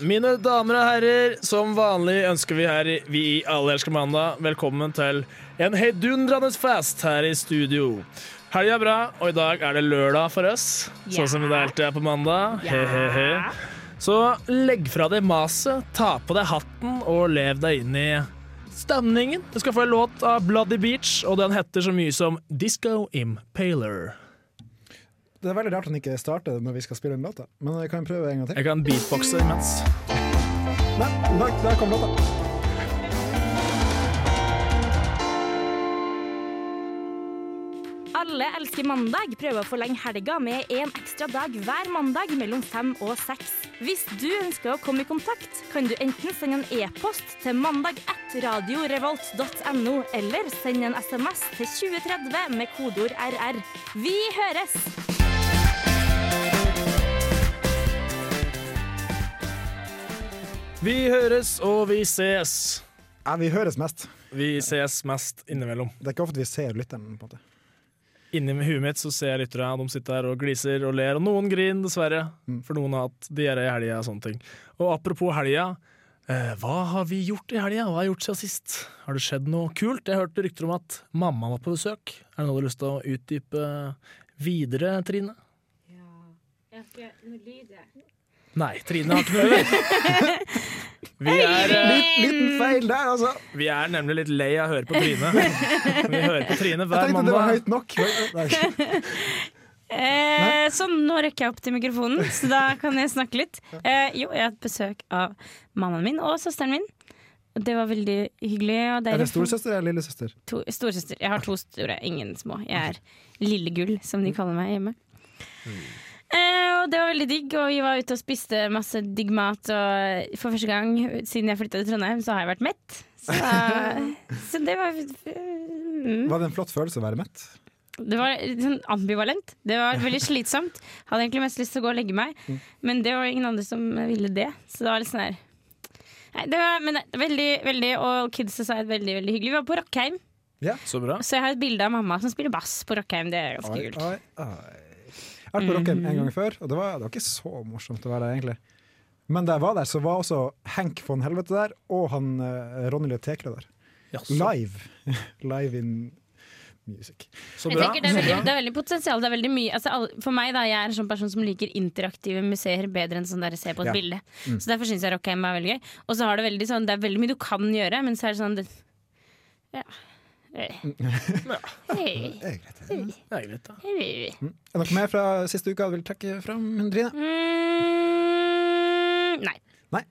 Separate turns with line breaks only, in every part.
Mine damer og herrer, som vanlig ønsker vi her i Vi i Alle elsker mandag velkommen til en heidundrende fest her i studio. Helga er bra, og i dag er det lørdag for oss, sånn som det alltid er på mandag. He-he-he. Så legg fra deg maset, ta på deg hatten og lev deg inn i stemningen. Du skal få en låt av Bloody Beach, og den heter så mye som Disco Impaler.
Det er veldig rart han ikke starter når vi skal spille en låt, men jeg kan prøve en gang til.
Jeg kan beatboxe imens.
Nei, der, der kom låta.
Alle elsker mandag prøver å forlenge helga med en ekstra dag hver mandag mellom fem og seks. Hvis du ønsker å komme i kontakt, kan du enten sende en e-post til mandag1radiorevolt.no, eller sende en SMS til 2030 med kodeord RR. Vi høres!
Vi høres og vi ses.
Ja, vi høres mest.
Vi ses mest innimellom.
Det er ikke ofte vi ser lytteren. på en måte.
Inni huet mitt så ser jeg lyttere, de sitter her og gliser og ler, og noen griner, dessverre. For noen har hatt diaré i helga og sånne ting. Og apropos helga, eh, hva har vi gjort i helga? Hva har jeg gjort siden sist? Har det skjedd noe kult? Jeg hørte rykter om at mamma var på besøk. Er det noe du har lyst til å utdype videre, Trine? Nei, Trine har ikke noe øve. Vi er, eh,
liten feil der, altså!
vi er nemlig litt lei av å høre på Trine. Vi hører på Trine
Jeg
hver
tenkte det var høyt nok. Nei.
Eh, så nå rekker jeg opp til mikrofonen, så da kan jeg snakke litt. Eh, jo, jeg har hatt besøk av mammaen min og søsteren min. Det var veldig hyggelig. Og
Er det storesøster eller lillesøster?
to, storesøster. Jeg har to store, ingen små. Jeg er lillegull, som de kaller meg hjemme. Eh, og det var veldig digg, og vi var ute og spiste masse digg mat. Og for første gang siden jeg flytta til Trondheim, så har jeg vært mett. Så, så det var mm.
Var det en flott følelse å være mett?
Det var sånn ambivalent. Det var veldig slitsomt. Hadde egentlig mest lyst til å gå og legge meg, men det var ingen andre som ville det. Så det var litt sånn her Nei, det var men veldig, veldig Og kidsa sa et veldig veldig hyggelig. Vi var på Rockheim,
Så bra.
så jeg har et bilde av mamma som spiller bass på Rockheim. Det er ganske
Oi,
kult.
Jeg har vært på Rockheim en gang før, og det var, det var ikke så morsomt å være der, egentlig. Men da jeg var der, så var også Henk von Helvete der, og han uh, Ronny Le Tekle der.
Jaså.
Live. Live in music.
Så bra.
det, er veldig, det er veldig potensial. Det er veldig mye altså, For meg, da, jeg er en sånn person som liker interaktive museer bedre enn sånn der se på et
Ja.
bilde. Så derfor syns jeg Rockheim er veldig gøy. Og så har det veldig sånn Det er veldig mye du kan gjøre, men så er det sånn det, Ja. Hei.
Det er greit.
Det er greit, da.
Hei.
Er det noe mer fra siste uka du vil trekke fram, Trine?
Mm, nei.
Nei?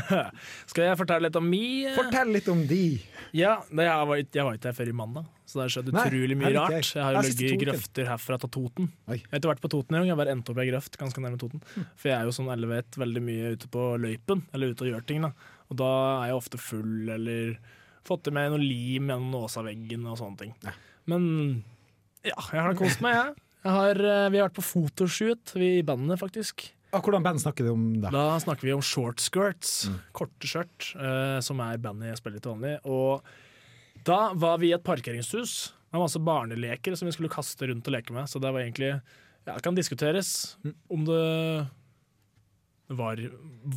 Skal jeg fortelle litt om mi?
Fortell litt om de.
Ja, jeg, var, ikke- jeg var ikke her før i mandag, så det har skjedd utrolig mye rart.
jeg.
Jeg har jo ligget i grøfter herfra til Toten.
Oi.
Jeg har ikke vært på Toten engang, jeg har bare endt opp i ei grøft ganske nærme Toten. For jeg er jo som alle vet veldig mye ute på løypen, eller ute og gjør ting. da Og da er jeg ofte full, eller fått i meg noe lim gjennom Nåsaveggen og sånne ting. Men ja, jeg har kost meg, jeg. jeg har, eh, vi har vært på fotoshoot, vi i bandet faktisk.
Ah, hvordan band snakker du om da?
Da snakker vi om shortskirts. Mm. korte skjørt, uh, som er bandet jeg spiller til vanlig. Og da var vi i et parkeringshus med masse barneleker som vi skulle kaste rundt og leke med. Så det var egentlig Ja, det kan diskuteres om det var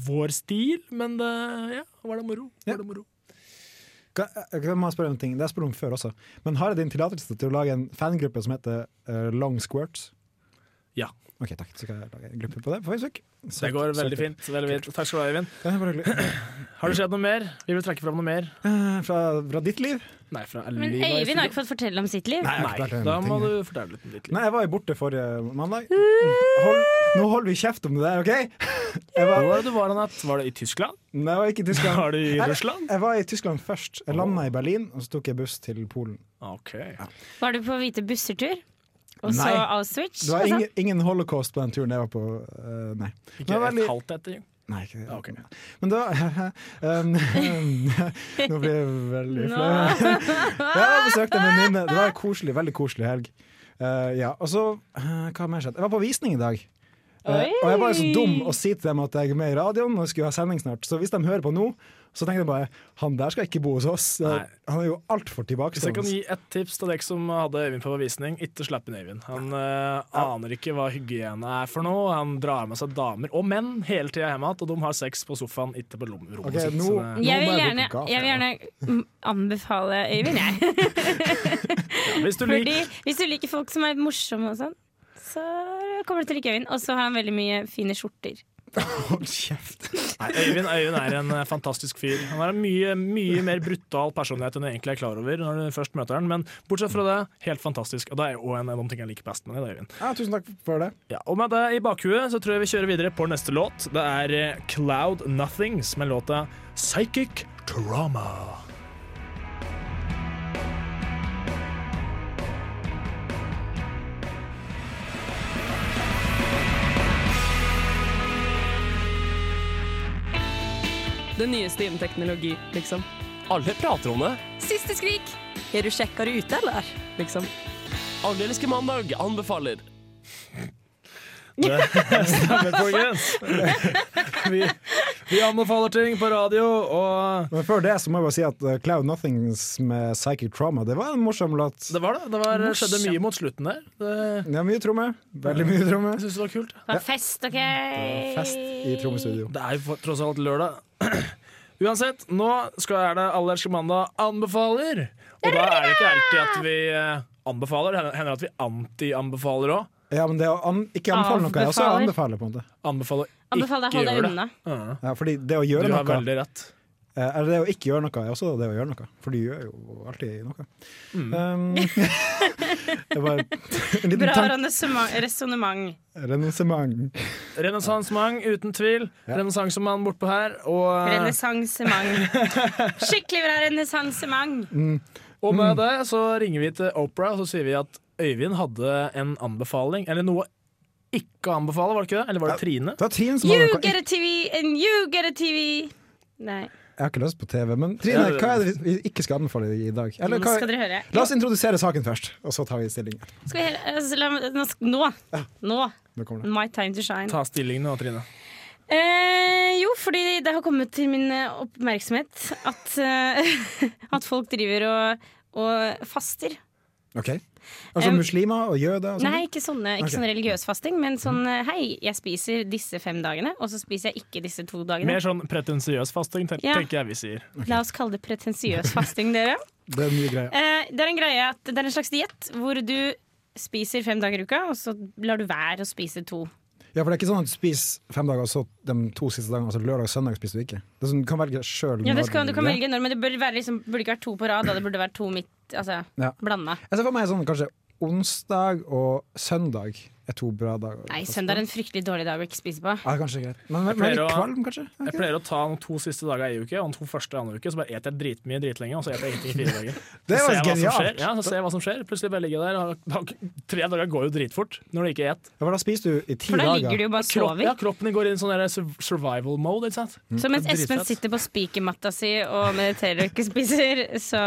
vår stil, men det ja, var det moro.
Ja.
Var det moro.
Kan, jeg må spørre om ting. Det har jeg spurt om før også. Men har jeg din tillatelse til å lage en fangruppe som heter uh, Long Squirts?
Ja.
Ok, takk. Så skal jeg lage en gruppe på det på Facebook.
Det går veldig fint. veldig fint. Takk skal du ha, Eivind.
Ja, bare hyggelig.
Har det skjedd noe mer? Vi vil trekke fram noe mer.
Eh, fra, fra ditt liv?
Nei, fra
Men Eivind har ikke fått fortelle om sitt liv.
Nei,
Nei, da må
ting.
du fortelle litt om ditt liv.
Nei, jeg var jo borte forrige mandag. Hold, nå holder vi kjeft om det der, OK? Jeg
Hvor
var,
var det du var, Anette? Var det i Tyskland?
nei, jeg var ikke i Tyskland.
Var du i
Jeg-
Russland?
Jeg var i Tyskland først. Jeg landa i Berlin, og så tok jeg buss til Polen.
OK.
Var du på hvite busser-tur? Og så Auschwitz?
Det var
sånn?
ingen, ingen holocaust på den turen jeg var på. Uh, nei.
Ikke
Det var
et halvt etter.
Nei, ikke det.
Okay.
Men da um, Nå blir jeg veldig flau. Jeg har besøkt en venninne. Det var en koselig, veldig koselig helg. Uh, ja, og så uh, Hva mer skjedde? Jeg var på visning i dag. Eh, og jeg var jo så dum å si til dem at jeg er med i radioen og skulle ha sending snart. Så hvis de hører på nå, så tenker jeg bare han der skal ikke bo hos oss. Eh,
Nei.
Han er jo altfor
Hvis jeg kan gi ett tips til dere som hadde Øyvind på bevisning. ikke slipp inn Øyvind. Han eh, aner ikke hva hygiene er for noe. Han drar med seg damer og menn hele tida hjem igjen, og de har sex på sofaen, ikke på rommet
okay,
sitt.
nå-
det-
Nå
Jeg vil gjerne, jeg vil gjerne anbefale Øyvind, jeg.
Hvis du liker
Fordi hvis du liker folk som er morsomme og sånn, så kommer du til å like Øyvind. Og så har han veldig mye fine skjorter.
Hold kjeft.
Nei, Øyvind, Øyvind er en eh, fantastisk fyr. Han har en mye, mye mer brutal personlighet enn du egentlig er klar over når du først møter han, men bortsett fra det, helt fantastisk. Og det er jo en av de tingene jeg liker best med deg, Øyvind.
Ja, tusen takk for det.
Ja, og med det i bakhuet så tror jeg vi kjører videre på neste låt. Det er eh, Cloud Nothings med låta Psychic Trauma.
Det nyeste innen teknologi, liksom.
Alle prater om det.
Siste skrik! Er du kjekkere ute, eller? Liksom.
Alle mandag anbefaler.
Det stemmer, folkens. Vi, vi anbefaler ting på radio, og
Men før det så må jeg bare si at uh, Cloud Nothings med Psychic Trauma, det var en morsom låt.
det var det. Det var, skjedde mye mot slutten der. Det,
Det er mye tromme. Veldig mye tromme.
jeg syns det var kult.
Det var fest, OK?
Fest i trommestudio.
Det er jo tross alt lørdag. Uansett, nå skal er det Allerske mandag anbefaler. Og da er det ikke alltid at vi eh, anbefaler, det hender at vi anti-anbefaler òg.
Ja, men det å an ikke anbefale noe er også å anbefale, på en måte.
Anbefaler ikke
Anbefaler deg å holde
gjøre
deg
det.
unna.
Ja.
Ja, fordi det å
Du
gjøre
har
noe
veldig rett.
eh, Eller det å ikke gjøre noe er også det å gjøre noe. For du gjør jo alltid noe.
Mm.
Um, det var en liten
Bra resonnement.
Renessement.
Renessansement, uten tvil.
Ja.
Renessansemann bortpå her. Og,
Renessansement. Skikkelig bra renessansemang.
og med det så ringer vi til Opera og så sier vi at Øyvind hadde en anbefaling, eller noe ikke å anbefale, var det ikke det? Eller var det Trine?
Det var Trine som
You get a TV and you get a TV. Nei,
Jeg har ikke lyst på TV, men Trine, hva er det vi ikke skal anbefale i dag? Eller, hva,
skal dere høre.
la oss introdusere saken først, og så tar vi stilling.
Skal vi heller, altså, la, nå, nå. Nå.
Nå kommer det.
My time to shine.
Ta stilling nå, Trine.
Eh, jo, fordi det har kommet til min eh, oppmerksomhet at, eh, at folk driver og, og faster.
Ok. Altså
Um,
muslimer og jøder og?
Nei, ikke sånne, ikke
okay.
sånn religiøs fasting, men sånn eh, hei, jeg spiser disse fem dagene, og så spiser jeg ikke disse to dagene.
Mer sånn pretensiøs fasting, ten
Ja.
tenker jeg vi sier.
La oss kalle det pretensiøs fasting, dere.
Det er mye greie.
Eh, det er en greie at det er en slags diett hvor du spiser fem dager i uka, og så lar du være å spise to.
Ja, for det er ikke sånn at du spiser fem dager, og så de to siste dagene, altså lørdag og søndag, spiser du ikke. Det er sånn, Du kan velge sjøl.
Ja, det skal, du kan velge når, men det burde, være, liksom, burde ikke være to på rad, da. det burde være to midt, altså
Ja.
blanda.
Jeg ser for meg sånn kanskje onsdag og søndag er to bra dager.
Nei, søndag er en fryktelig dårlig dag å ikke spise på.
Ja, kanskje greit. Men,
Jeg
men
pleier å-
kvalm, kanskje?
Jeg pleier å ta de to siste dager i uke, og de to første andre uke, så bare eter jeg dritmye dritlenge, og så eter jeg ingenting i fire dager.
Det
Så
var genialt.
Ja, så ser jeg hva som skjer. Plutselig bare ligger jeg der. Og da, tre dager går jo dritfort når du ikke et.
Ja, for da spiser du i ti
For da ligger du jo bare og
Kropp,
sover.
ja, kroppen din går inn i sånn survival mode, ikke sant.
Så mens Espen sitter på spikermatta si og mediterer og ikke spiser, så,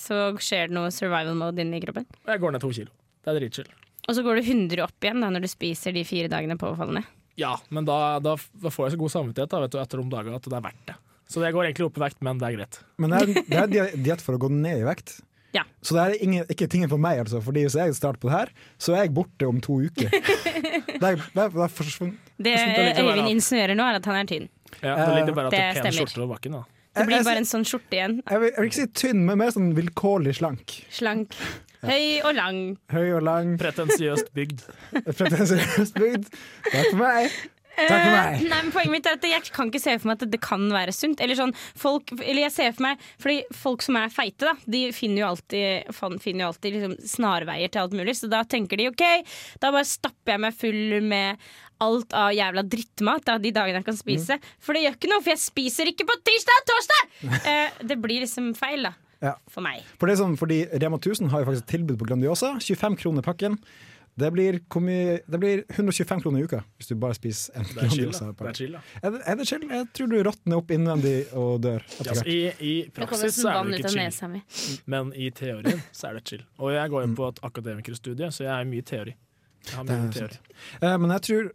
så skjer det noe survival mode inni kroppen.
Jeg går ned to kilo. Det er dritchill.
Og så går du 100 opp igjen da når du spiser de fire dagene påfallende.
Ja, men da, da, får jeg så god samvittighet da, vet du, etter de dagene at det er verdt det. Så jeg går egentlig opp i vekt, men det er greit.
Men det er, det er diett for å gå ned i vekt.
Ja.
Så det er ingen, ikke tingen for meg, altså. Fordi hvis jeg starter på det her, så er jeg borte om to uker. det er, det er, det er.
Det
det
Øyvind insinuerer nå, er at han er tynn.
Ja, det ligger bare at det
Det
er pen skjorte over bakken. da.
Det blir bare en sånn skjorte igjen.
Jeg vil, jeg vil ikke si tynn, men mer sånn vilkårlig slank.
Slank. Høy og lang.
Høy og lang,
Pretensiøst bygd.
pretensiøst bygd. Takk for meg. Takk for meg.
Eh, Nei, men Poenget mitt er at jeg kan ikke se for meg at det kan være sunt. Eller sånn, folk, eller jeg ser for meg Fordi folk som er feite, da, de finner jo alltid, finner jo alltid liksom snarveier til alt mulig. Så da tenker de OK, da bare stapper jeg meg full med alt av jævla drittmat da, de dagene jeg kan spise. For det gjør ikke noe, for jeg spiser ikke på tirsdag og torsdag! Eh, det blir liksom feil, da.
Ja.
For meg.
For det er sånn, fordi Rema 1000 har jo faktisk tilbud på Grandiosa. 25 kroner pakken. Det blir, det blir 125 kroner i uka hvis du bare spiser en. Grandiosa.
Det er chill, da.
Er det, er det chill? Jeg tror du råtner opp innvendig og dør. etter
Altså, i, I praksis så er det ikke chill, men i teorien så er det chill. Og jeg går jo på et akademikerstudie, så jeg er mye teori. Jeg har mye teori.
Eh, men jeg tror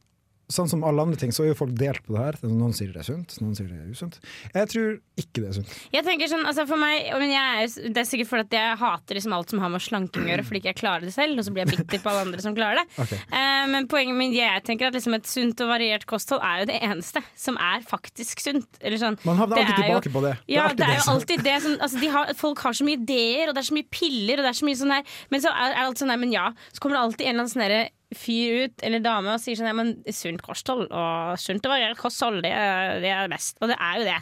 sånn som alle andre ting, så er jo folk delt på det her. Noen sier det er sunt, noen sier det er usunt. Jeg tror ikke det er sunt.
Jeg tenker sånn, altså for meg men jeg er, Det er sikkert fordi at jeg hater liksom alt som har med slanking å gjøre, fordi ikke jeg klarer det selv, og så blir jeg bitter på alle andre som klarer det.
Okay.
Uh, men poenget mitt jeg tenker at liksom et sunt og variert kosthold er jo det eneste som er faktisk sunt. Eller sånn,
Man havner alltid
tilbake jo-
på det.
Ja, det er jo alltid det som altså de har, Folk har så mye ideer, og det er så mye piller, og det er så mye sånn her Men så er, er alt sånn her, men ja, så kommer det alltid en eller annen sånn herre fyr ut, eller dame, og sier sånn ja, men sunt kosthold og sunt og variert kosthold, det, er- det er best. Og det er jo det.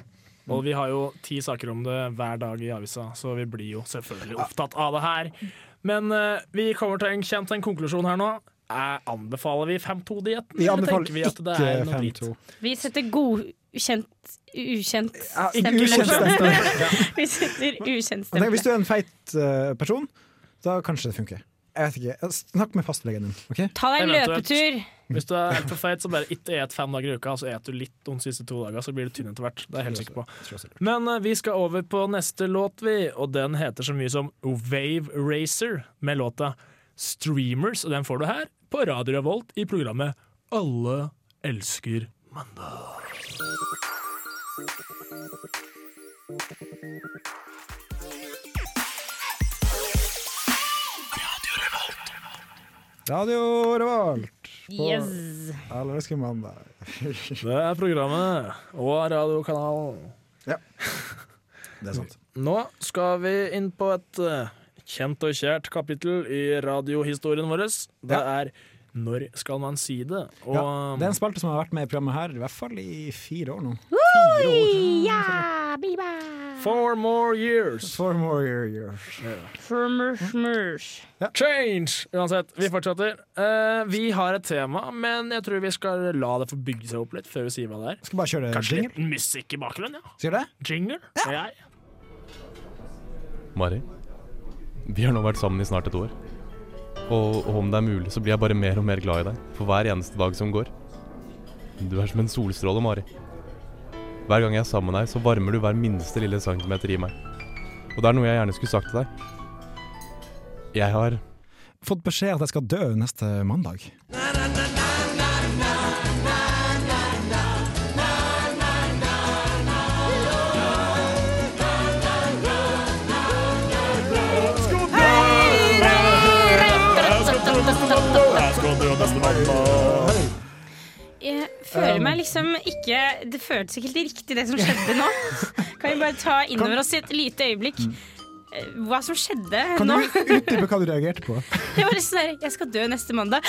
Og vi har jo ti saker om det hver dag i avisa, så vi blir jo selvfølgelig opptatt av det her. Men uh, vi kommer til en, kjent en konklusjon her nå. Er, anbefaler vi 5-2-dietten?
Vi anbefaler
vi at det
ikke
er noe drit?
5-2.
Vi setter godkjent ukjent stempel. Vi setter ukjent stempel.
hvis du er en feit eh, person, da kanskje det funker. Jeg vet ikke. Snakk med fastlegen din. Okay?
Ta deg en løpetur.
Hvis du er for feit, så bare ikke et fem dager i uka, så et du litt de siste to dagene, så blir du tynn etter hvert. Det er jeg helt sikker på. Men eh, vi skal over på neste låt, vi, og den heter så mye som Wave Racer med låta Streamers, og den får du her på Radio Revolt i programmet Alle elsker mandag.
Radio Revolt. på
Yes.
Alle mandag.
Det er programmet og radiokanalen.
Det er sant.
Nå skal vi inn på et eh, kjent og kjært kapittel i radiohistorien vår. Det er Når skal man si det? Og
Ja, det er en spalte som har vært med i programmet her i hvert fall i fire år nå.
Ja, biba.
Four more years.
Four more years.
Yeah.
Change! Uansett, vi fortsetter. Uh, vi har et tema, men jeg tror vi skal la det få bygge seg opp litt før vi sier hva det er.
Skal bare kjøre
Kanskje
jingle.
litt musikk i bakgrunnen? ja
Sier det?
Jingle? Ja.
Mari, vi har nå vært sammen i snart et år. Og, og om det er mulig, så blir jeg bare mer og mer glad i deg for hver eneste dag som går. Du er som en solstråle, Mari. Hver gang jeg er sammen med deg, så varmer du hver minste lille centimeter i meg. Og det er noe jeg gjerne skulle sagt til deg. Jeg har
Fått beskjed at jeg skal dø neste mandag.
Jeg føler
Um.
meg liksom ikke Det føltes ikke helt riktig, det som skjedde nå. Kan vi bare ta innover oss i et lite øyeblikk eh, hva som skjedde
Kan
nå?
du utdype hva du reagerte på?
Det var sånn der, Jeg skal dø neste mandag.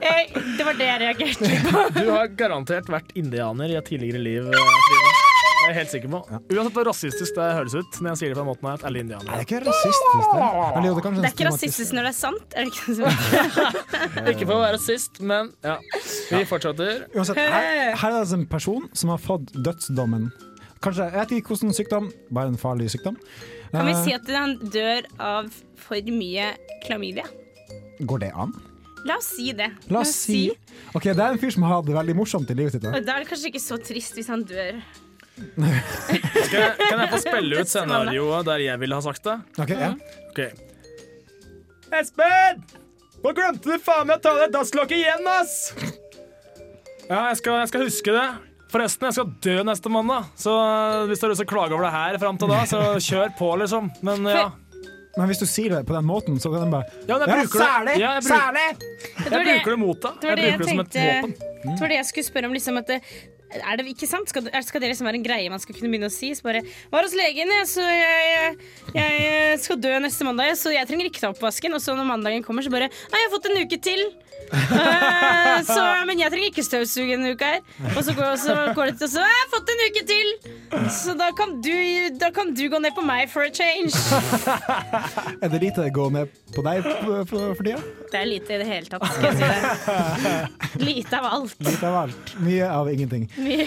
Eh, Det var det jeg reagerte på.
Du har garantert vært indianer i et tidligere liv. eh, Trine. Er jeg helt sikker på. Uansett hvor rasistisk det høres ut når jeg sier det på den måten her, at alle
Det er ikke rasistisk, det. Eller jo, det er
Det er ikke rasistisk når det er sant. Er det ikke sånn?
Ikke for å være rasist, men ja. Vi fortsetter.
Uansett, her, her er det altså en person som har fått dødsdommen. Kanskje, Jeg vet ikke hvordan sykdom, bare en farlig sykdom.
Kan vi
Eh,
si at han dør av for mye klamydia?
Går det an?
La oss si det.
La oss si Ok, Det er en fyr som har hatt det veldig morsomt i livet sitt. Da.
Og da er det kanskje ikke så trist hvis han dør.
Skal jeg, kan jeg få spille ut scenarioet der jeg ville ha sagt det?
Ok, ja.
Ok. Espen! Nå glemte du faen meg å ta det dasslokket igjen, ass! Ja, jeg skal, jeg skal huske det. Forresten, jeg skal dø neste mandag, så øh, hvis du har lyst til å klage over det her fram til da, så kjør på, liksom. Men ja.
Men hvis du sier det på den måten, så kan den bare
Ja, men jeg
Ja,
bruker det.
særlig!
Ja, jeg bruk,
Særlig!
Jeg bruker det mot deg.
det var
Jeg
det jeg
bruker det som et våpen.
Det var det jeg skulle spørre om. Liksom at det, er det ikke sant? Skal, skal det liksom være en greie man skal kunne begynne å si? Så bare, var hos legen, jeg, så jeg, jeg, jeg skal dø neste mandag, så jeg trenger ikke ta oppvasken. Og så når mandagen kommer, så bare Nei, jeg har fått en uke til. Eh, så, men jeg trenger ikke støvsuge en uke her. Og så går, så går det til og så Jeg har fått en uke til! Så da kan, du, da kan du gå ned på meg for a change.
Er det lite å gå ned på deg for, for, for tida?
Det er lite i det hele tatt, skal jeg si det. Lite av alt.
Lite av alt. Mye av ingenting.
Mye.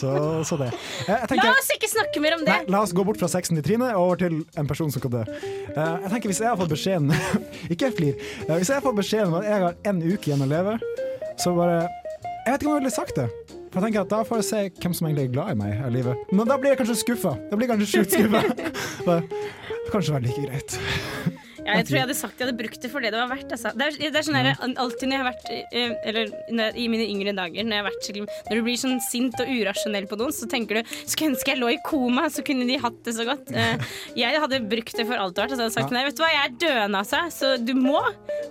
Så, så det. Jeg, jeg
La oss ikke snakke mer om det.
nei, la oss gå bort fra sexen til Trine og over til en person som kan dø. Eh, jeg tenker Hvis jeg har fått beskjeden Ikke flir. Hvis jeg får beskjed om at jeg har en uke igjen å leve, så bare Jeg vet ikke om jeg ville sagt det. For jeg tenker at Da får jeg se hvem som egentlig er glad i meg i livet. Men da blir jeg kanskje skuffa. Da blir jeg kanskje sjukt skuffa. Det- det Kanskje være like greit.
Jeg tror jeg hadde sagt jeg hadde brukt det for det det var verdt. Altså. Det, er, det er sånn der, alltid når jeg har vært eh, Eller når, i mine yngre dager, når, jeg har vært, skikkelig- når du blir sånn sint og urasjonell på noen, så tenker du skulle ønske jeg lå i koma, så kunne de hatt det så godt. Eh, jeg hadde brukt det for alt det var. Så hadde jeg sagt nei, vet du hva, jeg er døende, altså. Så du må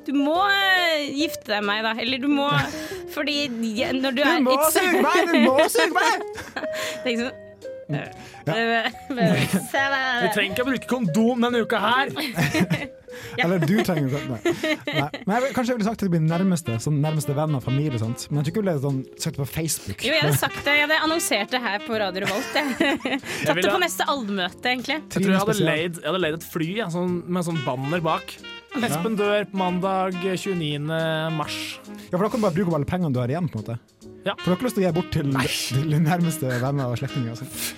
Du må eh, gifte deg med meg, da. Eller du må Fordi når du er
Du må suge meg! Du må suge meg!
Det sånn
Vi trenger ikke å bruke kondom denne uka her.
Eller du trenger det. Nei. Nei. Men jeg, vil- kanskje jeg ville sagt til blir nærmeste, sånn nærmeste venner og familie. Sant? Men jeg tror ikke jeg ville sånn, sagt det på Facebook.
Jo, jeg hadde sagt det. Jeg hadde annonsert det her på Radio Revolt. jeg. Tatt det på neste allmøte, egentlig.
Jeg tror jeg hadde leid, jeg hadde leid et fly ja, sånn, med sånn banner bak. Espen dør på mandag 29. mars.
Ja, for Da kan du bare bruke opp alle pengene du har igjen. på en måte
Ja.
For dere har lyst til å gi bort til, til nærmeste venner og slektninger. Altså.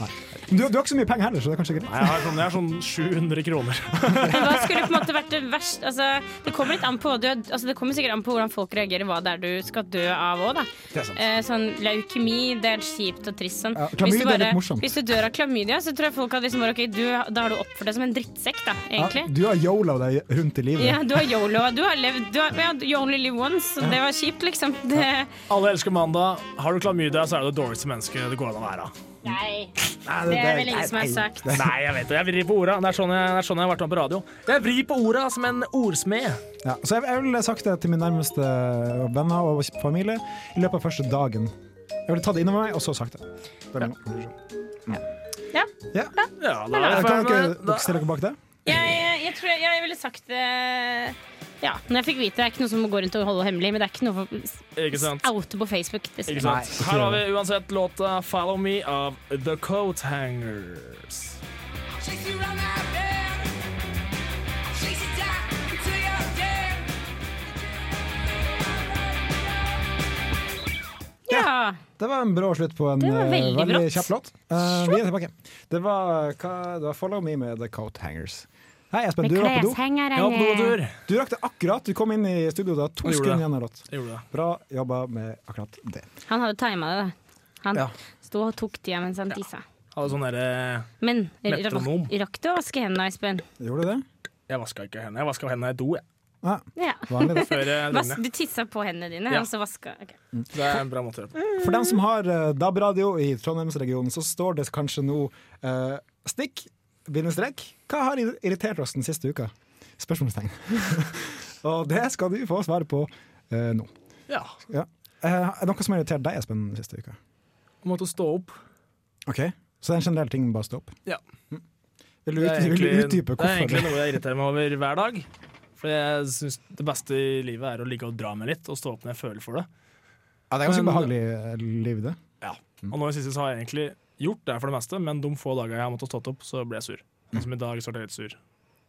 Nei. Du, du har ikke så mye penger heller, så det er kanskje greit.
Nei, jeg har sånn, jeg har sånn 700 kroner.
Men hva skulle på en måte vært det verste altså, Det kommer litt an på du, altså, Det kommer sikkert an på hvordan folk reagerer, hva det er du skal dø av òg, da.
Det sant.
Eh, sånn leukemi, det er kjipt og trist sånn.
Ja,
hvis,
klamydia
bare,
er litt
hvis du dør av klamydia, så tror jeg folk hadde liksom bare OK, du, da har du oppført deg som en drittsekk, da,
Ja, du har yolo deg rundt i livet.
Ja, du har yolo. Du har levd du har, ja, You only live once. og Det var kjipt, liksom. Det,
Alle elsker mandag. Har du klamydia, så er du det dårligste mennesket det går an å være.
Nei,
Nei,
det er vel ingen som har sagt.
Nei, jeg vet det. Jeg vrir på orda. Det er sånn jeg, det er sånn jeg har vært med på radio. Jeg vrir på orda som en ordsmed.
Ja, så jeg, jeg ville sagt det til mine nærmeste venner og familie i løpet av første dagen. Jeg ville tatt det innover meg, og så sagt det. det er Ja. konklusjon.
Ja.
Ja.
Ja, da
da,
da,
da,
da,
dere stille dere bak det?
Jeg, jeg tror jeg, jeg ville sagt det Ja, når jeg fikk vite det er ikke noe som må gå rundt og holde hemmelig, men det er ikke noe
Ikke
for
sant?
oute på Facebook.
Ikke sant? Her har vi uansett låta 'Follow Me' av The Coat Hangers.
Ja.
Det var en brå slutt på en
var
eh,
veldig
veldig kjapp låt. Uh, vi er tilbake. Det var, hva, det var 'Follow Me' med The Coat Hangers. Hei, Espen. Du rakk på do.
dotur.
Du rakk det akkurat. Du kom inn i studio da to sekunder igjen av låt.
Det.
Bra jobba med akkurat det.
Han hadde tima det. Han
Ja.
sto og tok tida mens han tissa.
Hadde sånn derre
Men
Metronom.
rakk du å vaske hendene, Espen?
Gjorde du det?
Jeg vaska ikke hendene. Jeg vaska hendene i do, jeg.
Ja,
Ja.
vanlig det.
Du tissa på hendene dine,
Ja.
og så vaska okay.
Det er en bra måte å gjøre på.
For dem som har uh, DAB-radio i Trondheimsregionen, så står det kanskje nå eh, stikk, bindestrek. Hva har irritert oss den siste uka? Spørsmålstegn. Og det skal du få svare på uh, nå.
Ja.
Ja. Uh, er noe som har irritert deg, Espen, den siste uka?
Måtte stå opp.
Ok, Så det er en generell ting, bare stå opp?
Ja.
Mm. Vil du,
er
vil du
egentlig,
hvorfor?
det er egentlig noe jeg irriterer meg over hver dag. For jeg syns det beste i livet er å ligge og dra meg litt og stå opp når jeg føler for det.
Ja, det er ganske
Men-
behagelig eh, liv, det. Ja.
Og nå i siste så har jeg egentlig gjort det for det meste, men de få dager jeg har måttet stått opp, så ble jeg sur. Mm. som i dag så ble jeg litt sur.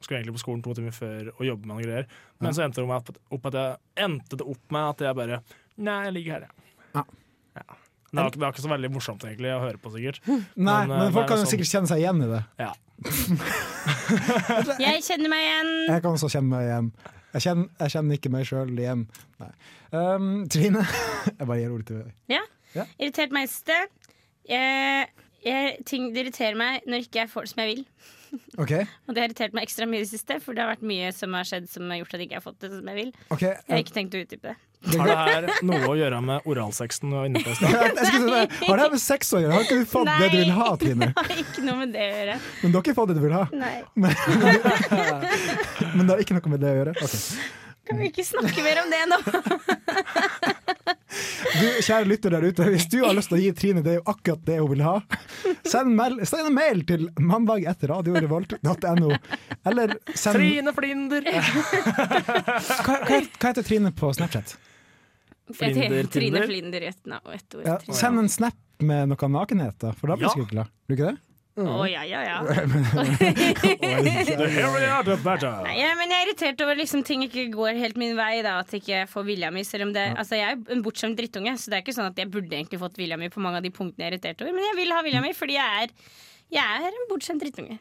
Skulle egentlig på skolen to timer før og jobbe med noen greier. Men så endte det opp at, jeg, endte det opp med at jeg bare Nei, jeg ligger her, jeg.
Ja.
Ja. Det, var, ikke- det var ikke så veldig morsomt egentlig å høre på, sikkert.
Nei,
Men,
men,
eh,
folk kan jo
sånn-
sikkert kjenne seg igjen i det.
Ja.
Jeg kjenner meg igjen.
Jeg kan også kjenne meg igjen. Jeg kjenner, jeg kjenner ikke meg sjøl igjen. Nei. Um, Trine, jeg bare gir ordet til deg.
Ja.
Ja.
Irritert meg i sted. Jeg, jeg, ting det irriterer meg når ikke jeg får det som jeg vil.
Okay.
Og det har irritert meg ekstra mye i det siste, for det har vært mye som har skjedd som har gjort at jeg ikke har fått det som jeg vil.
ok
Jeg har ikke tenkt å utdype det.
Har det her noe å gjøre med oralsexen du var inne på i stad?
Har det her med sex å gjøre? Har ikke du fått det du vil ha, Trine?
Det har ikke noe med det å gjøre.
Men du har ikke fått det du vil ha?
Nei.
Men det har ikke noe med det å gjøre? Okay.
Kan vi ikke snakke mer om det nå?
Du, kjære lytter der ute, hvis du har lyst til å gi Trine det er jo akkurat det hun vil ha, send, mel send en mail til mandag etter radiorevolt.no. Eller send
Trine Flinder!
hva, hva, heter Trine på Snapchat?
Flinder,
Trine Flinder i ett ord.
Ja, send en snap med noe nakenhet, da, for da blir du
Ja.
glad. Blir du ikke det?
Å ja, ja, ja.
The hairier, the better.
Nei, ja, men jeg er irritert over liksom ting ikke går helt min vei. Da, at jeg ikke får vilja mi. Selv om det, altså, jeg er en bortskjemt drittunge, så det er ikke sånn at jeg burde egentlig fått vilja mi på mange av de punktene jeg er irritert over. Men jeg vil ha vilja mi fordi jeg er, jeg er en bortskjemt drittunge.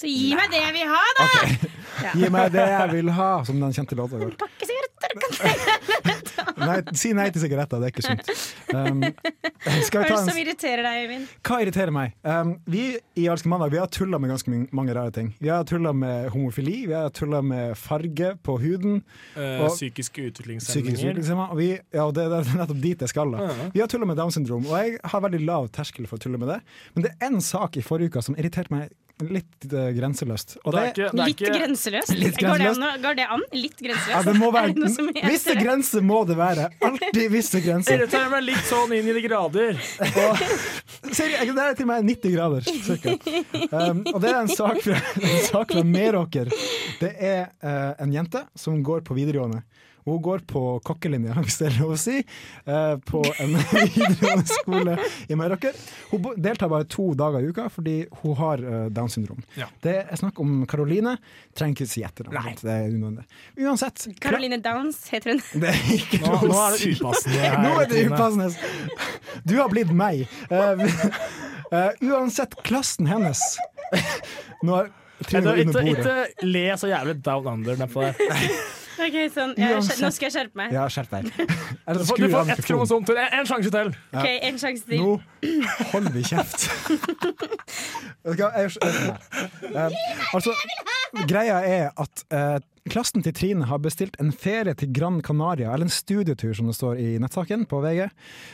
Så gi meg det jeg vil ha, da!
Gi meg det jeg vil ha, som den kjente låta går.
Sigarett.
Nei, si nei til sigaretter, det er ikke sunt. Um,
Hva er det som irriterer deg, Øyvind?
hva irriterer meg? Um, vi i Alske mandag Vi har tulla med ganske mange rare ting. Vi har tulla med homofili, vi har tulla med farge på huden.
Uh,
Og-
psykiske
Psykisk
utviklingshemninger.
Og vi, ja, det, det er nettopp dit jeg skal. da
Ja.
Vi har tulla med Downs syndrom, og jeg har veldig lav terskel for å tulle med det. Men det er én sak i forrige uke som irriterte meg litt uh, grenseløst. Og
Det er ikke, det er
Litt
ikke
grenseløst?
Litt
Går, det an, går det an? Litt grenseløst?
ja, det må
Er det noe som heter
Visse grenser må det være. Alltid visse grenser.
irriterer meg litt sånn inn i de grader.
Seriøst, det er til og med 90 grader, cirka. Um, og det er en sak fra, en sak fra Meråker. Det er uh, en jente som går på videregående. Hun går på kokkelinja, hvis det er lov å si, eh, på en videregående skole i Meråker. Hun deltar bare to dager i uka fordi hun har uh, Downs syndrom.
Ja.
Det er snakk om Karoline. Trenger ikke si etternavnet. Det er unødvendig. Uansett.
Karoline Downs heter hun.
Det er ikke
Nå,
lov å
nå er det upassende her.
Nå er det upassende. Du har blitt meg. Eh, eh, uansett, klassen hennes Nå er Trine
Ikke,
under bordet.
ikke le så jævlig down under nedpå der.
Ok, sånn. Jeg,
Uansett.
nå skal jeg skjerpe meg.
Ja, skjerp deg.
Du får, du får ett kromosom til. En, en sjanse til.
Ok, En sjanse til.
Nå holder vi kjeft. Vet du hva, jeg, jeg, eh, altså, greia er at uh, klassen til Trine har bestilt en ferie til Gran Canaria, eller en studietur som det står i nettsaken på VG.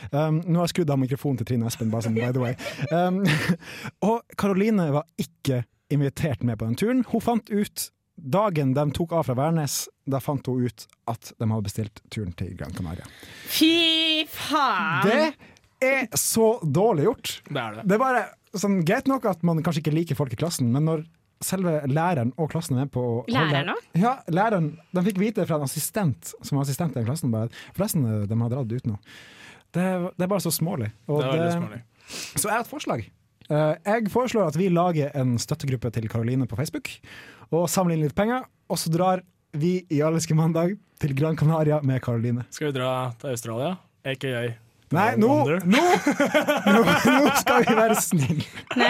Um, nå har jeg skrudd av mikrofonen til Trine Espen, bare sånn by the way. Um, og Karoline var ikke invitert med på den turen. Hun fant ut Dagen de tok av fra Værnes, da fant hun ut at de hadde bestilt turen til Gran Canaria.
Fy faen!
Det er så dårlig gjort!
Det er det.
Det er bare sånn, greit nok at man kanskje ikke liker folk i klassen, men når selve læreren og klassen er med på å
Læreren også?
Ja, læreren. De fikk vite fra en assistent som var assistent i den klassen, bare forresten, de har dratt ut nå. Det, det er bare så smålig. Og
Det er veldig
det-
smålig.
Så jeg har et forslag. Eh, jeg foreslår at vi lager en støttegruppe til Karoline på Facebook, og samler inn litt penger, og så drar vi i Alleske mandag til Gran Canaria med Karoline.
Skal vi dra til Australia? AKA
Nei, nå, nå, nå, nå skal vi være snille!
Nei,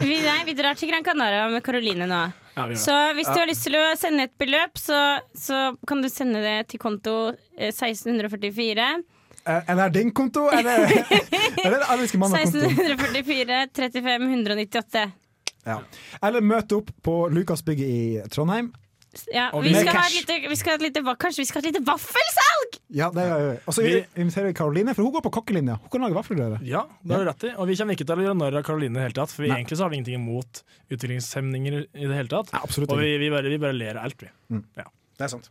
vi, nei, vi drar til Gran Canaria med Karoline nå.
Ja.
Så hvis du har lyst til å sende et beløp, så, så kan du sende det til konto eh, 1644.
Er er det din konto, eller er det Alleske mandag-kontoen?
1644 35 198.
Ja. Eller møte opp på Lukasbygget i Trondheim.
Ja, vi skal ha et lite, vi skal ha et lite, kanskje vi skal ha et lite vaffelsalg!
Ja, det gjør vi. Og så inviterer vi Karoline, for hun går på kokkelinja. Hun kan lage vaffelrøre.
Ja, det har du rett i. Og vi kommer ikke til å gjøre narr av Karoline i det hele tatt. For vi, egentlig så har vi ingenting imot utviklingshemninger i det hele tatt.
Ja,
Og vi, vi, bare, vi bare ler av alt, vi.
Det er sant.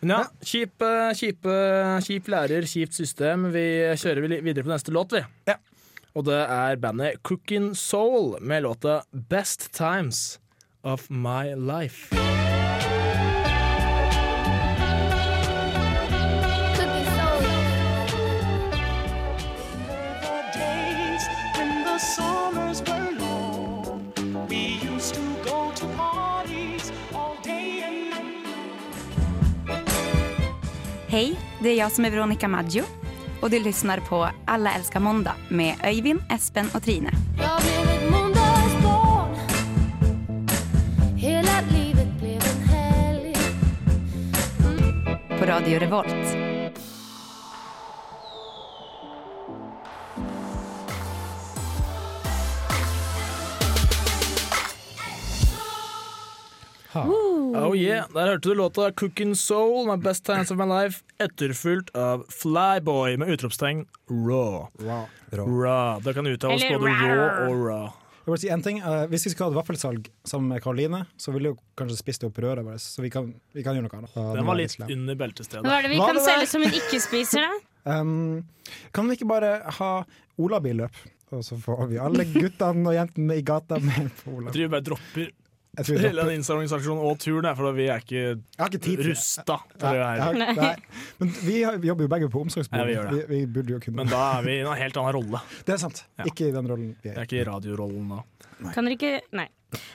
Men ja, kjip, eh, kjip, eh, kjip lærer, kjipt system. Vi kjører videre på neste låt, vi.
Ja.
Og det er bandet Cookin' Soul med låta Best Times of My Life.
Det är jag som är Veronica Maggio och du lyssnar på Alla älskar måndag med Öyvind, Espen och Trine.
Jag blev ett måndagsbarn Hela livet blev en helg
På Radio Revolt.
Oh yeah, Der hørte du låta Cookin' Soul 'My Best Times of My Life, etterfulgt av Flyboy med utropstegn raw. Raw. Det kan uttales både raw og raw.
Jeg vil si en ting. uh, hvis vi skal ha et vaffelsalg sammen med Karoline, så ville jo kanskje spist opp røret vårt, så vi kan, vi kan gjøre noe annet.
Den var litt under beltestedet.
Hva er det vi
Hva
kan
det
selge som hun ikke spiser, da?
Um, kan vi ikke bare ha olabilløp, og så får vi alle guttene og jentene i gata med på
Jeg tror vi bare dropper
vi
hele den innsamlingsaksjonen og turen, er for vi er ikke rusta til det her.
Men vi, har, vi jobber jo begge på omsorgsbolig.
Ja, vi
vi, burde jo kunne
Men da er vi i en helt annen rolle.
Det er sant.
Ja.
Ikke i den rollen vi
Det
er.
er ikke i radiorollen da.
Kan dere ikke Nei.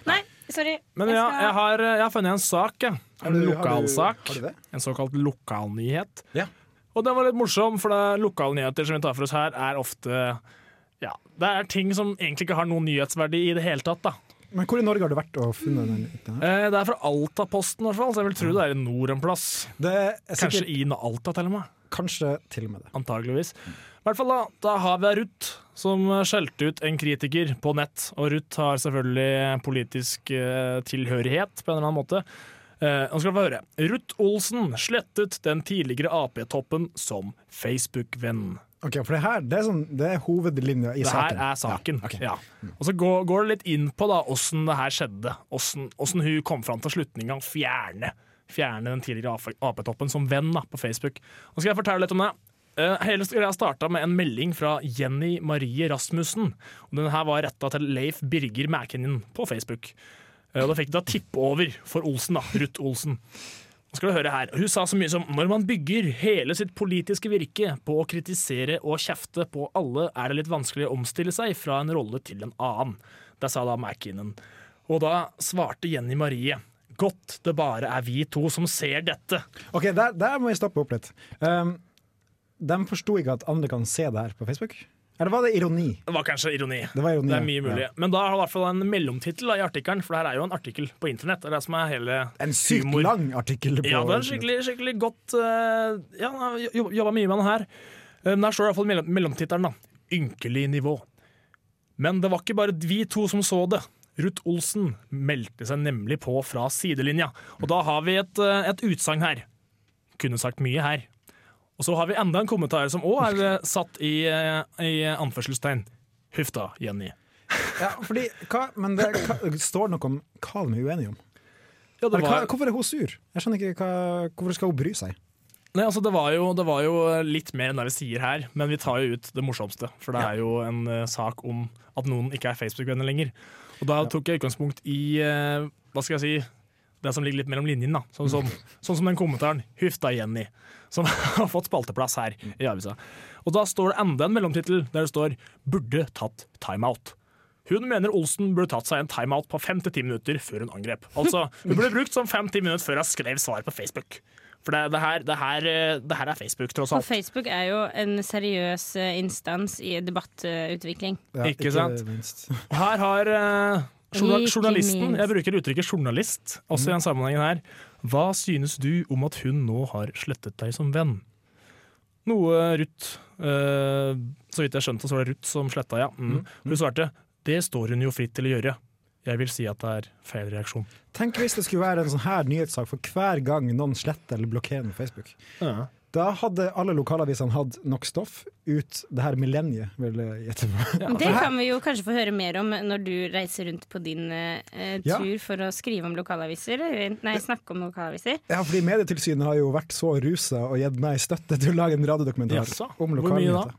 Nei, sorry.
Men
Jeg
ja, jeg har, jeg har funnet en sak. En lokalsak. En såkalt lokalnyhet.
Ja.
Og den var litt morsom, for det lokalnyheter som vi tar for oss her, er ofte ja, Det er ting som egentlig ikke har noen nyhetsverdi i det hele tatt. da
Men hvor i Norge har du vært og funnet den? den?
Eh, det er fra Altaposten, i hvert fall, så jeg vil tro det er i nord en plass.
Det er
Kanskje
sikkert,
i Alta, til og med.
kanskje til og med det.
Antageligvis. I hvert fall da, da har vi Ruth, som skjelte ut en kritiker på nett. Og Ruth har selvfølgelig politisk eh, tilhørighet på en eller annen måte. Eh, nå skal vi få høre. Ruth Olsen slettet den tidligere Ap-toppen som Facebook-venn.
Ok, For det her det er, sånn, det er hovedlinja i
Det
saken.
her er saken.
Ja, Okay.
Ja. Og så går, går det litt inn på da åssen det her skjedde. Åssen åssen hun kom fram til slutninga å fjerne, fjerne den tidligere Ap-toppen som venn da, på Facebook. Nå skal jeg fortelle litt om det. Eh, hele greia starta med en melding fra Jenny Marie Rasmussen. Og den her var retta til Leif Birger Mækinen på Facebook. Eh, og da fikk de da tippe over for Olsen, da. Ruth Olsen. Skal du høre her. Hun sa så mye som når man bygger hele sitt politiske virke på å kritisere og kjefte på alle, er det litt vanskelig å omstille seg fra en rolle til en annen. Det sa da McKinnon. Og da svarte Jenny Marie. Godt det bare er vi to som ser dette.
Ok, der, der må jeg stoppe opp litt. Um, de forsto ikke at andre kan se det her på Facebook? Eller var det ironi?
Det var kanskje ironi.
Det var ironi,
Det er mye mulig.
Ja.
Men da har du i hvert fall en mellomtittel i artikkelen, for det her er jo en artikkel på internett. Det er det som er hele
En sykt
humor.
lang artikkel. På
Ja, det er en skikkelig, skikkelig godt uh, Ja, jobb- jobba mye med den her. Eh, Men der står iallfall mellom, mellomtittelen, da. Ynkelig nivå. Men det var ikke bare vi to som så det. Ruth Olsen meldte seg nemlig på fra sidelinja. Og da har vi et, eh, et utsagn her. Kunne sagt mye her. Og så har vi enda en kommentar som òg er eh, satt i, eh, i anførselstegn. Huff da, Jenny.
Ja, fordi, hva, men det hva, står noe om hva de er uenige om.
Ja, var-
hva, hvorfor er hun sur? Jeg skjønner ikke hva, Hvorfor skal hun bry seg?
Nei, altså det var, jo, det var jo litt mer enn det vi sier her, men vi tar jo ut det morsomste. For det er jo en uh, sak om at noen ikke er Facebook-venner lenger. Og da tok jeg utgangspunkt i uh, hva skal jeg si, det som ligger litt mellom linjene. da. Sånn som, sånn som den kommentaren 'Huff da, Jenny', som har fått spalteplass her i avisa. Og da står det enda en mellomtittel der det står 'Burde tatt timeout'. Hun mener Olsen burde tatt seg en timeout på fem til ti minutter før hun angrep. Altså, Hun burde brukt som fem-ti minutter før hun skrev svar på Facebook. For det, det, her, det, her, det her er Facebook, tross alt. Og.
Facebook er jo en seriøs eh, instans i debattutvikling.
Ja,
Ikke sant?
minst.
Og her har eh,
Ikke
journalisten. Jeg bruker uttrykket journalist også i den sammenhengen her. Hva synes du om at hun nå har slettet deg som venn? Noe Ruth eh, Så vidt jeg skjønte, så var det Ruth som sletta, ja. Mm. Hun svarte det står hun jo fritt til å gjøre. Jeg vil si at det er feil reaksjon.
Tenk hvis det skulle være en sånn her nyhetssak for hver gang noen sletter eller blokkerer på Facebook. Da hadde alle lokalavisene hatt nok stoff ut det her millenniet, vil jeg gjette på.
Ja. Det kan vi jo kanskje få høre mer om når du reiser rundt på din eh,
Ja.
tur for å skrive om lokalaviser. Nei, snakke om lokalaviser.
Ja, fordi Medietilsynet har jo vært så rusa og gitt meg støtte til å lage en radiodokumentar
yes.
om lokalnyheter.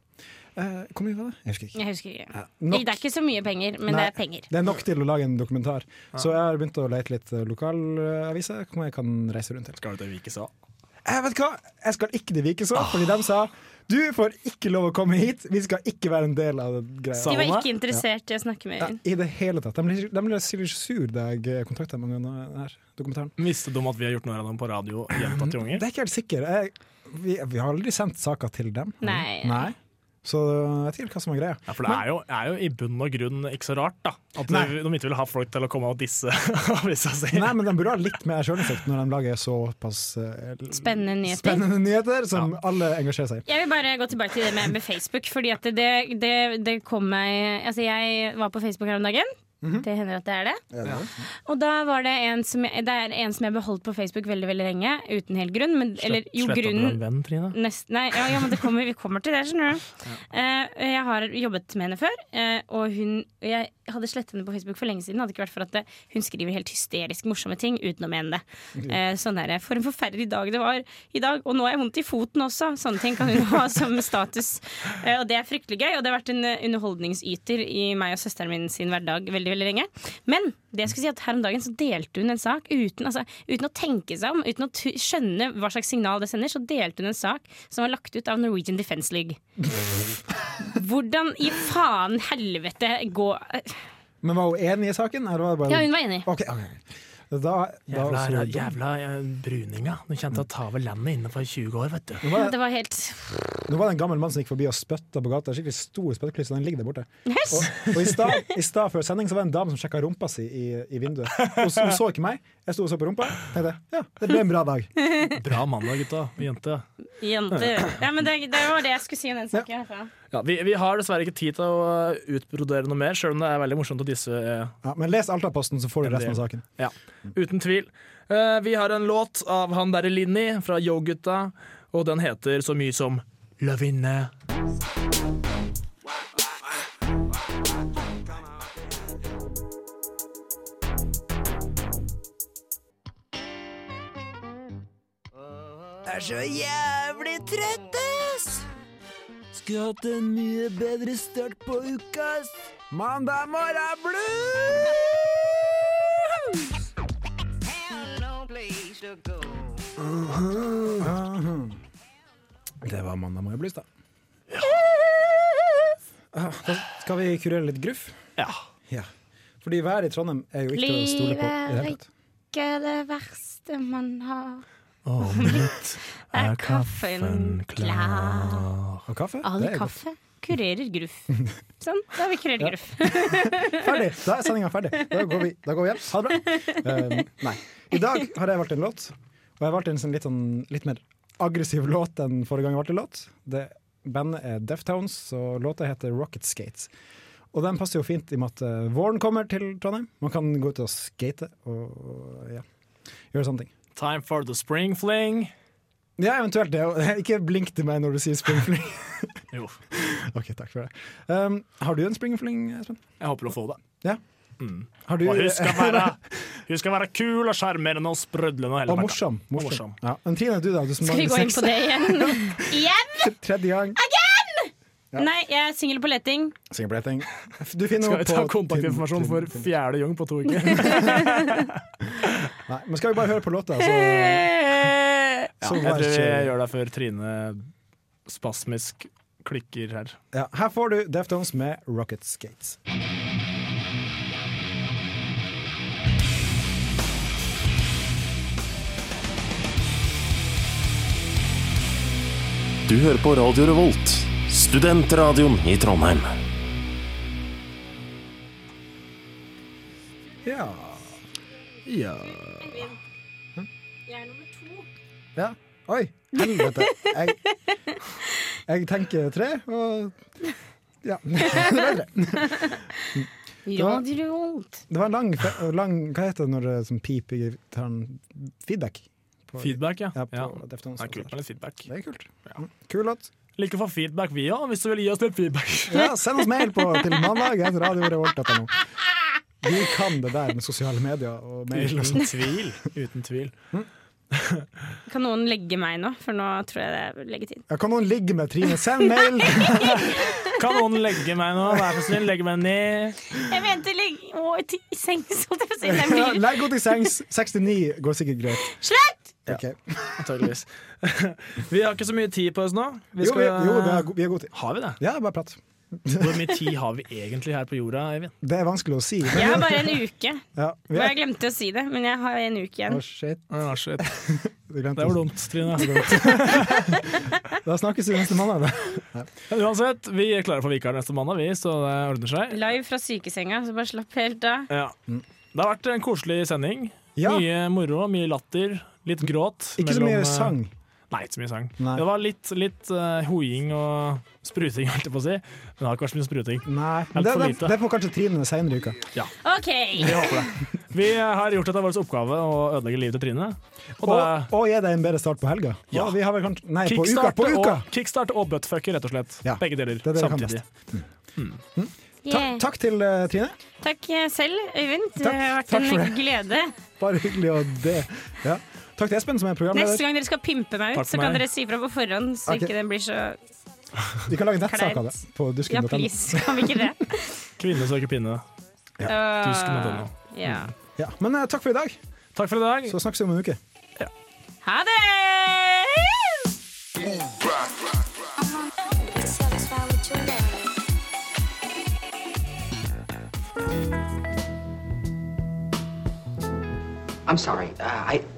Eh, hvor mye var det? Jeg husker ikke.
Jeg husker ikke.
Ja, nok-
Det er ikke så mye penger, men
Nei,
det er penger.
Det er nok til å lage en dokumentar. Så jeg har begynt å lete litt eh, lokalaviser hvor jeg kan reise rundt til.
Skal du til Vikeså?
Jeg vet hva, jeg skal ikke til Vikeså, fordi de sa du får ikke lov å komme hit, vi skal ikke være en del av det greia.
De var ikke interessert i å snakke med
Ja. I det hele tatt. De ble, de ble sikkert sur da jeg kontakta dem om denne dokumentaren.
Visste de at vi har gjort noe av dem på radio gjentatte
Det er ikke helt sikker. Jeg, vi, vi har aldri sendt saker til dem.
Nei.
Nei. Så jeg vet ikke helt hva som er greia.
Ja, for det er jo, er jo i bunn og grunn ikke så rart, da. At
Nei.
de, de ikke vil ha folk til å komme og disse avisa si.
Nei, men de burde ha litt mer sjølinnsikt når de lager såpass uh,
Spennende nyheter.
spennende nyheter som alle engasjerer seg i.
Jeg vil bare gå tilbake til det med, med Facebook. Fordi at det, det, det kom meg Altså, jeg var på Facebook her om dagen.
Mhm.
Det hender at det er det. Og da var det en som jeg, Det er en som jeg beholdt på Facebook veldig veldig lenge, uten helt grunn. Men, eller jo, grunnen
en venn, Trine?
Nest, nei, ja, ja, men det kommer, vi kommer til det, skjønner du. Eh, jeg har jobbet med henne før, uh, og hun, jeg hadde slettet henne på Facebook for lenge siden. Hadde ikke vært for at det, hun skriver helt hysterisk morsomme ting uten å mene det. Eh, sånn der, For en forferdelig dag det var i dag, og nå har jeg vondt i foten også. Sånne ting kan hun ha som status. Eh, og det er fryktelig gøy, og det har vært en eh, underholdningsyter i meg og søsteren min sin hverdag veldig veldig lenge. Men det jeg skulle si at her om dagen så delte hun en sak uten, altså, uten å tenke seg om, uten å skjønne hva slags signal det sender, så delte hun en sak som var lagt ut av Norwegian Defence League. Hvordan i faen helvete gå
Men var hun enig i saken? Eller var det bare...
Ja, hun var enig.
Okay, okay. Da, da,
Jævla,
også...
jævla eh, bruninga. Du kjente å ta over landet innenfor 20 år, vet du.
Nå var,
Det
det,
var helt
nå var det en gammel mann som gikk forbi og spytta på gata. Skikkelig stor spyttkliss, og den ligger der borte. Og, og i stad- før sending så var det en dame som sjekka rumpa si i, i vinduet. Hun, hun så ikke meg. Jeg sto og så på rumpa. Tenkte ja, det ble en bra dag.
Bra mandag, gutta og jente.
Ja, men det, det var det jeg skulle si om den saken. herfra.
Ja, vi, vi har dessverre ikke tid til å uh, utbrodere noe mer, sjøl om det er veldig morsomt å disse uh,
Ja, men les Altaposten, så får du resten av saken.
Ja, uten tvil. Eh, vi har en låt av han derre Linni fra Yo-gutta, og den heter så mye som Løvinne. Er så jævlig trøtt, ass! Skulle hatt en mye bedre start på uka, ass. Mandag morgen blues!
Det var mandag morgen blues, da. Ah, Da skal vi kurere litt gruff.
Ja.
Ja. Fordi været i Trondheim er jo ikke til å stole på. i det hele tatt.
Ikke det verste man har.
Og mitt
Er kaffen klar?
Og kaffe?
All kaffe kurerer gruff. Sånn, da har vi kurert
Ja.
gruff.
Ferdig! Da er sendinga ferdig. Da går vi, da går vi hjem. Ha det bra. Um, nei. I dag har jeg valgt en låt, og jeg har valgt en sånn litt, sånn, litt mer aggressiv låt enn forrige gang jeg valgte låt. Det Bandet er Deftones, og låta heter Rocket Skates. Og den passer jo fint i og med at eh, våren kommer til Trondheim. Man kan gå ut og skate og ja, gjøre sånne ting.
Time for the spring fling.
Ja, eventuelt det. Ikke blink til meg når du sier spring fling.
Jo,
ok, takk for det. Um, har du en spring fling, Espen?
jeg håper å få det.
Ja.
Mm.
Har du,
Og hun skal være, hun skal være kul og sjarmerende og sprødlende. og
og morsom. morsom.
morsom.
Ja. Men Trine, du da? Du som
Skal vi gå inn på det igjen? Igjen?
Tredje gang. Ja.
Nei, jeg er singel på leting.
Singelbilleting. Du finner
Skal vi ta
på
kontaktinformasjon
Tin-
for fjerde gang på to uker?
Nei, men skal vi bare høre på låta, så,
Ja,
så
jeg tror vi gjør det før Trine spasmisk klikker her.
ja, Her får du Deftones med Rocket Skates.
Du hører på Radio Revolt, studentradioen i Trondheim.
Ja.
Ja.
Jeg er nummer to.
ja. Oi, helvete. Jeg, jeg tenker tre, og ja. Det ble tre. Det var en lang, lang Hva heter det når det som piper i gitaren? Feedback. På-
Feedback, ja.
Ja, på
ja. Det er kult med litt feedback.
Det er kult. Ja. Kul låt.
Liker å få feedback, vi òg, hvis du vil gi oss litt feedback.
Ja, send oss mail på, til mandag etter radiorevolt.no. Vi kan det der med sosiale medier og mail og
Uten tvil. Uten tvil.
Kan noen legge meg nå? For nå tror jeg det er leggetid.
Ja, kan noen ligge med Trine? Send mail!
Kan noen legge meg nå? Vær så snill, legge meg ned.
Jeg mente legge å, til- i sengs, holdt jeg på å si.
Legg henne til sengs. 69 går sikkert greit.
Slutt!
Ok.
Antageligvis. Vi har ikke så mye tid på oss nå.
Jo, vi, jo vi, har, vi har god tid.
Har vi det?
Ja, bare prat.
Hvor mye tid har vi egentlig her på jorda, Eivind?
Det er vanskelig å si.
Jeg har bare en uke.
Ja, vi
Og
er,
jeg glemte å si det, men jeg har en uke igjen.
Å, shit.
Oh, shit.
Vi
Det var dumt, Trine.
Da snakkes vi neste mandag.
uansett, vi er klare for vikar neste mandag, vi, så det ordner seg.
Live fra sykesenga, så bare slapp helt av.
Ja. Det har vært en koselig sending.
Ja.
Mye moro, mye latter, litt gråt.
Ikke så mye
eh,
sang.
Nei, ikke så mye sang.
Nei.
Det var litt, litt uh, hoiing og spruting, holdt jeg på å si. Men det har ikke vært så mye spruting.
Nei,
Helt
det,
for
det,
lite.
det får kanskje Trine senere i uka.
OK!
Vi håper det. Vi har gjort det til vår oppgave å ødelegge livet til Trine. Og
Og,
da
og gi deg en bedre start på helga.
Ja.
Og vi har vel kanskje Nei, på uka!
kickstart
På uka!
og, kickstart og buttfucker, rett og slett.
Ja.
Begge deler
Det det Mm. Mm.
samtidig.
Ta, takk til uh, Trine.
Takk selv, Øyvind. Det har vært
Takk
en glede.
Bare hyggelig å det. Ja. Takk til Espen, som er programleder.
Neste gang dere skal pimpe meg ut, så kan
meg.
dere si fra på forhånd, så
okay.
ikke den blir så
Vi kan lage nettsak av det på dusken.no.
Ja, please. Kan vi ikke det?
Kvinne søker pinne. Dusken.no.
Uh, ja.
Ja. Men uh, takk for i dag.
Takk for i dag.
Så snakkes vi om en uke.
Ha det!
I'm sorry. Uh, I